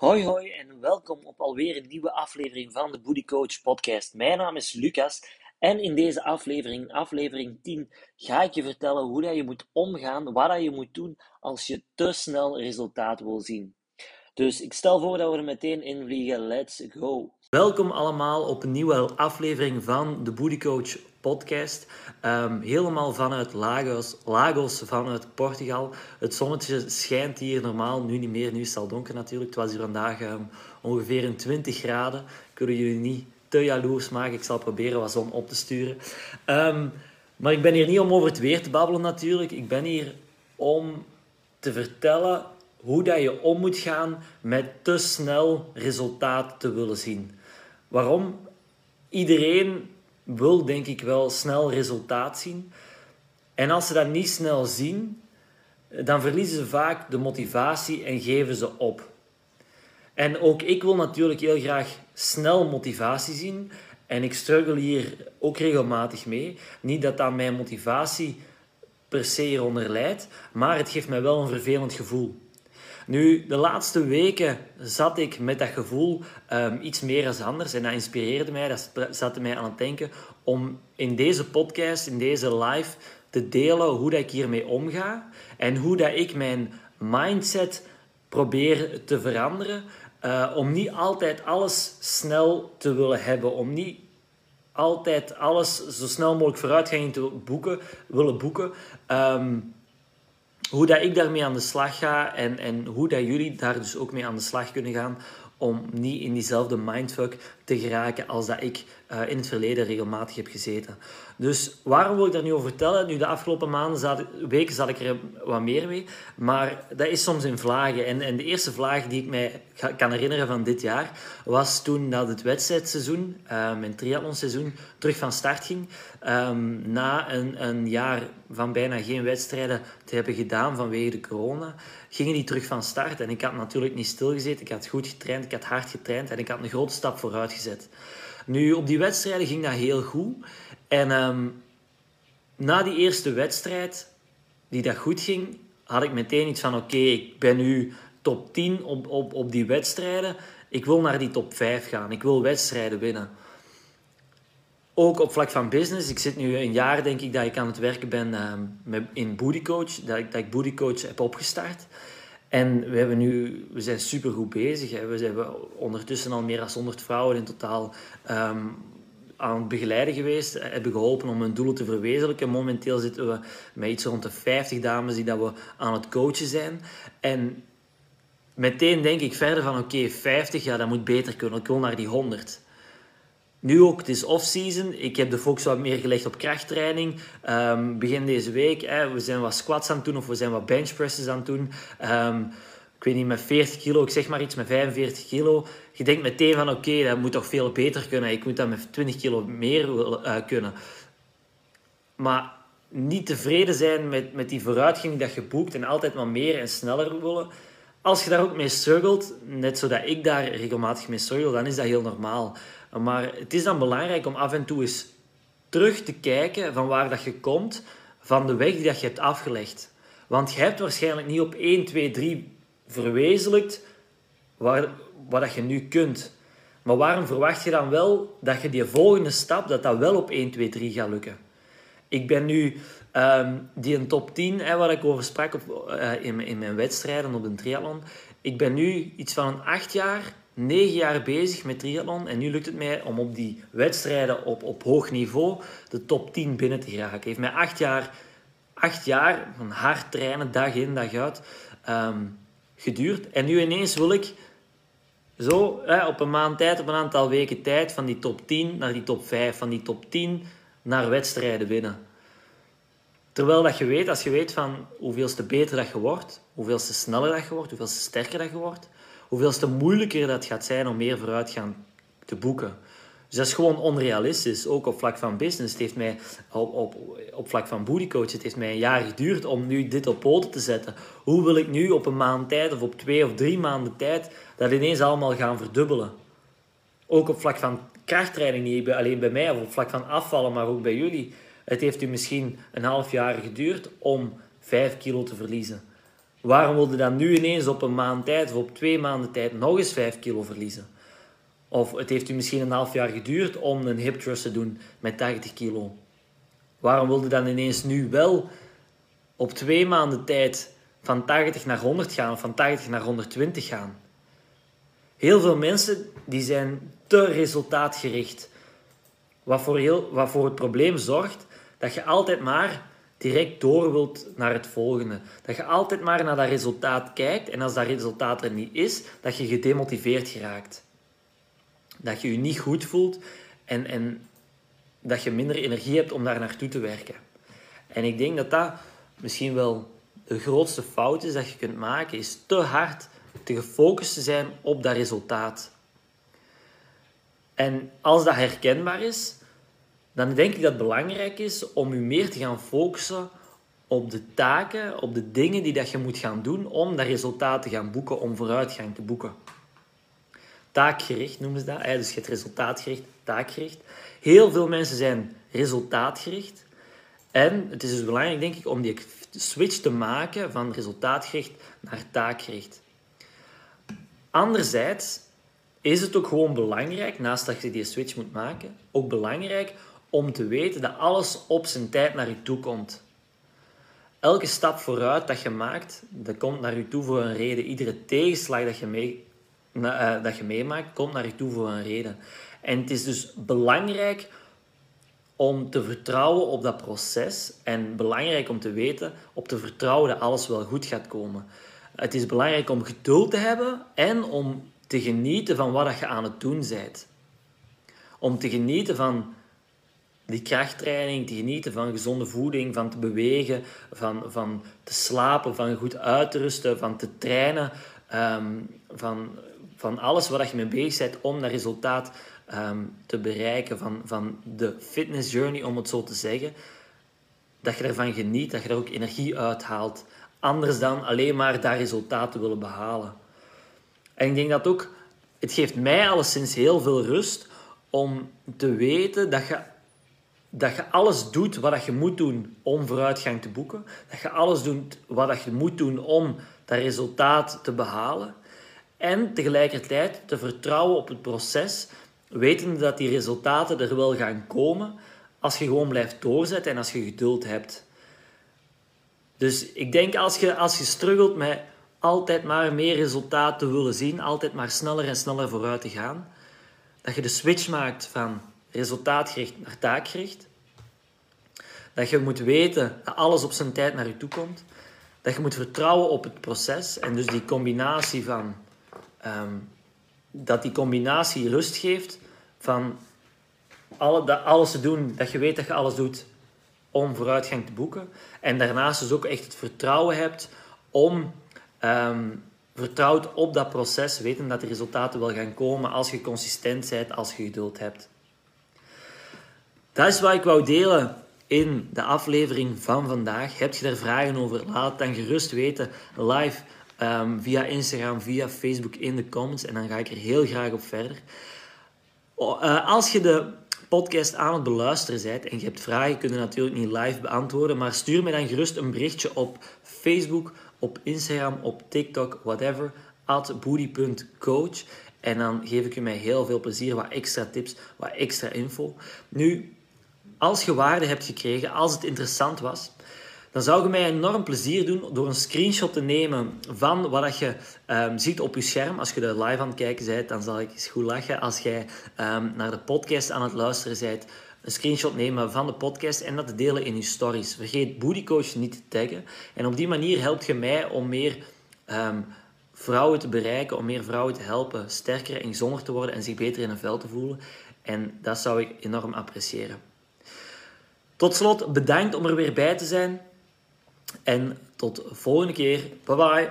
Hoi hoi en welkom op alweer een nieuwe aflevering van de Booty Coach podcast. Mijn naam is Lucas en in deze aflevering, aflevering 10, ga ik je vertellen hoe dat je moet omgaan, wat dat je moet doen als je te snel resultaat wil zien. Dus ik stel voor dat we er meteen in vliegen. Let's go! Welkom allemaal op een nieuwe aflevering van de Booty Coach podcast. Um, helemaal vanuit Lagos, Lagos, vanuit Portugal. Het zonnetje schijnt hier normaal, nu niet meer, nu is het al donker natuurlijk. Het was hier vandaag um, ongeveer in 20 graden. Kunnen jullie niet te jaloers maken. Ik zal proberen wat zon op te sturen. Um, maar ik ben hier niet om over het weer te babbelen natuurlijk. Ik ben hier om te vertellen hoe dat je om moet gaan met te snel resultaat te willen zien. Waarom? Iedereen wil denk ik wel snel resultaat zien. En als ze dat niet snel zien, dan verliezen ze vaak de motivatie en geven ze op. En ook ik wil natuurlijk heel graag snel motivatie zien. En ik struggle hier ook regelmatig mee. Niet dat dat mijn motivatie per se hieronder leidt, maar het geeft mij wel een vervelend gevoel. Nu, de laatste weken zat ik met dat gevoel um, iets meer als anders. En dat inspireerde mij, dat zette mij aan het denken om in deze podcast, in deze live, te delen hoe dat ik hiermee omga. En hoe dat ik mijn mindset probeer te veranderen. Uh, om niet altijd alles snel te willen hebben. Om niet altijd alles zo snel mogelijk vooruitgang te boeken, willen boeken. Um, hoe dat ik daarmee aan de slag ga en, en hoe dat jullie daar dus ook mee aan de slag kunnen gaan om niet in diezelfde mindfuck te geraken als dat ik uh, in het verleden regelmatig heb gezeten. Dus waarom wil ik daar nu over vertellen? Nu, de afgelopen maanden, zat, weken zat ik er wat meer mee, maar dat is soms in vlagen. En, en de eerste vlaag die ik mij kan herinneren van dit jaar, was toen dat het wedstrijdseizoen, uh, mijn triathlonseizoen, terug van start ging. Um, na een, een jaar van bijna geen wedstrijden te hebben gedaan vanwege de corona, gingen die terug van start. En ik had natuurlijk niet stilgezeten, ik had goed getraind, ik had hard getraind en ik had een grote stap vooruit gezet. Nu, op die wedstrijden ging dat heel goed. En um, na die eerste wedstrijd, die dat goed ging, had ik meteen iets van: oké, ik ben nu top 10 op, op, op die wedstrijden. Ik wil naar die top 5 gaan. Ik wil wedstrijden winnen. Ook op vlak van business. Ik zit nu een jaar, denk ik, dat ik aan het werken ben um, met, in Booty Coach. Dat ik, dat ik Booty Coach heb opgestart. En we, hebben nu, we zijn super goed bezig. Hè. We hebben ondertussen al meer dan 100 vrouwen in totaal um, aan het begeleiden geweest. Hebben geholpen om hun doelen te verwezenlijken. Momenteel zitten we met iets rond de 50 dames die dat we aan het coachen zijn. En meteen denk ik verder van oké, okay, 50, ja, dat moet beter kunnen. Ik wil naar die 100. Nu ook, het is off-season. Ik heb de focus wat meer gelegd op krachttraining. Um, begin deze week, hè, we zijn wat squats aan het doen of we zijn wat benchpresses aan het doen. Um, ik weet niet, met 40 kilo, ik zeg maar iets, met 45 kilo. Je denkt meteen van, oké, dat moet toch veel beter kunnen. Ik moet dat met 20 kilo meer uh, kunnen. Maar niet tevreden zijn met, met die vooruitgang dat je boekt en altijd maar meer en sneller willen. Als je daar ook mee struggelt, net zodat ik daar regelmatig mee struggle, dan is dat heel normaal. Maar het is dan belangrijk om af en toe eens terug te kijken van waar dat je komt, van de weg die dat je hebt afgelegd. Want je hebt waarschijnlijk niet op 1, 2, 3 verwezenlijkt waar, wat dat je nu kunt. Maar waarom verwacht je dan wel dat je die volgende stap, dat dat wel op 1, 2, 3 gaat lukken? Ik ben nu um, die een top 10, hè, waar ik over sprak op, uh, in, in mijn wedstrijden op de triathlon. Ik ben nu iets van een 8 jaar negen jaar bezig met triathlon en nu lukt het mij om op die wedstrijden op, op hoog niveau de top 10 binnen te geraken. Het heeft mij acht jaar, acht jaar van hard trainen, dag in, dag uit, um, geduurd. En nu ineens wil ik zo hè, op een maand tijd, op een aantal weken tijd, van die top 10 naar die top 5, van die top 10 naar wedstrijden winnen. Terwijl dat je weet, als je weet van hoeveelste beter dat je wordt, hoeveelste sneller dat je wordt, hoeveelste sterker dat je wordt, hoeveel te moeilijker dat gaat zijn om meer vooruitgang te boeken. Dus dat is gewoon onrealistisch, ook op vlak van business. Het heeft mij, op, op, op vlak van bodycoach, het heeft mij een jaar geduurd om nu dit op poten te zetten. Hoe wil ik nu op een maand tijd of op twee of drie maanden tijd dat ineens allemaal gaan verdubbelen? Ook op vlak van krachttraining, niet alleen bij mij, of op vlak van afvallen, maar ook bij jullie. Het heeft u misschien een half jaar geduurd om 5 kilo te verliezen. waarom wilde dan nu ineens op een maand tijd of op twee maanden tijd nog eens 5 kilo verliezen? Of het heeft u misschien een half jaar geduurd om een hip thrust te doen met 80 kilo. Waarom wilde dan ineens nu wel op twee maanden tijd van 80 naar 100 gaan of van 80 naar 120 gaan? Heel veel mensen die zijn te resultaatgericht. Wat voor, heel, wat voor het probleem zorgt dat je altijd maar direct door wilt naar het volgende. Dat je altijd maar naar dat resultaat kijkt en als dat resultaat er niet is, dat je gedemotiveerd geraakt. Dat je je niet goed voelt en, en dat je minder energie hebt om daar naartoe te werken. En ik denk dat dat misschien wel de grootste fout is dat je kunt maken, is te hard te gefocust te zijn op dat resultaat. En als dat herkenbaar is, dan denk ik dat het belangrijk is om je meer te gaan focussen op de taken, op de dingen die dat je moet gaan doen om dat resultaat te gaan boeken, om vooruitgang te boeken. Taakgericht noemen ze dat. Dus je hebt resultaatgericht, taakgericht. Heel veel mensen zijn resultaatgericht. En het is dus belangrijk, denk ik, om die switch te maken van resultaatgericht naar taakgericht. Anderzijds is het ook gewoon belangrijk, naast dat je die switch moet maken, ook belangrijk om te weten dat alles op zijn tijd naar je toe komt. Elke stap vooruit dat je maakt, dat komt naar je toe voor een reden. Iedere tegenslag dat je, mee, uh, dat je meemaakt, komt naar je toe voor een reden. En het is dus belangrijk om te vertrouwen op dat proces en belangrijk om te weten, op te vertrouwen dat alles wel goed gaat komen. Het is belangrijk om geduld te hebben en om te genieten van wat je aan het doen bent. Om te genieten van die krachttraining, te genieten van gezonde voeding, van te bewegen, van, van te slapen, van goed uit te rusten, van te trainen, ehm, van, van alles wat je mee bezig bent om dat resultaat ehm, te bereiken, van, van de fitness journey, om het zo te zeggen. Dat je ervan geniet, dat je er ook energie uithaalt. Anders dan alleen maar dat resultaat te willen behalen. En ik denk dat ook, het geeft mij alleszins heel veel rust om te weten dat je, dat je alles doet wat je moet doen om vooruitgang te boeken. Dat je alles doet wat je moet doen om dat resultaat te behalen. En tegelijkertijd te vertrouwen op het proces, wetende dat die resultaten er wel gaan komen als je gewoon blijft doorzetten en als je geduld hebt. Dus ik denk als je, als je struggelt met altijd maar meer resultaat te willen zien, altijd maar sneller en sneller vooruit te gaan, dat je de switch maakt van resultaatgericht naar taakgericht, dat je moet weten dat alles op zijn tijd naar je toe komt, dat je moet vertrouwen op het proces en dus die combinatie van ehm, dat die combinatie rust geeft van alle, dat alles te doen, dat je weet dat je alles doet om vooruitgang te boeken. En daarnaast dus ook echt het vertrouwen hebt om um, vertrouwd op dat proces, weten dat de resultaten wel gaan komen als je consistent bent, als je geduld hebt. Dat is wat ik wou delen in de aflevering van vandaag. Heb je daar vragen over? Laat het dan gerust weten live um, via Instagram, via Facebook in de comments en dan ga ik er heel graag op verder. Uh, als je de podcast aan het beluisteren bent en je hebt vragen, kun je natuurlijk niet live beantwoorden, maar stuur me dan gerust een berichtje op Facebook, op Instagram, op TikTok, whatever, at booty.coach. En dan geef ik je met heel veel plezier wat extra tips, wat extra info. Nu, als je waarde hebt gekregen, als het interessant was, dan zou je mij enorm plezier doen door een screenshot te nemen van wat je um, ziet op je scherm. Als je er live aan het kijken bent, dan zal ik eens goed lachen. Als jij um, naar de podcast aan het luisteren bent, een screenshot nemen van de podcast en dat te delen in je stories. Vergeet Bootycoach niet te taggen. En op die manier helpt je mij om meer um, vrouwen te bereiken, om meer vrouwen te helpen sterker en gezonder te worden en zich beter in hun vel te voelen. En dat zou ik enorm appreciëren. Tot slot, bedankt om er weer bij te zijn. En tot de volgende keer. Bye bye.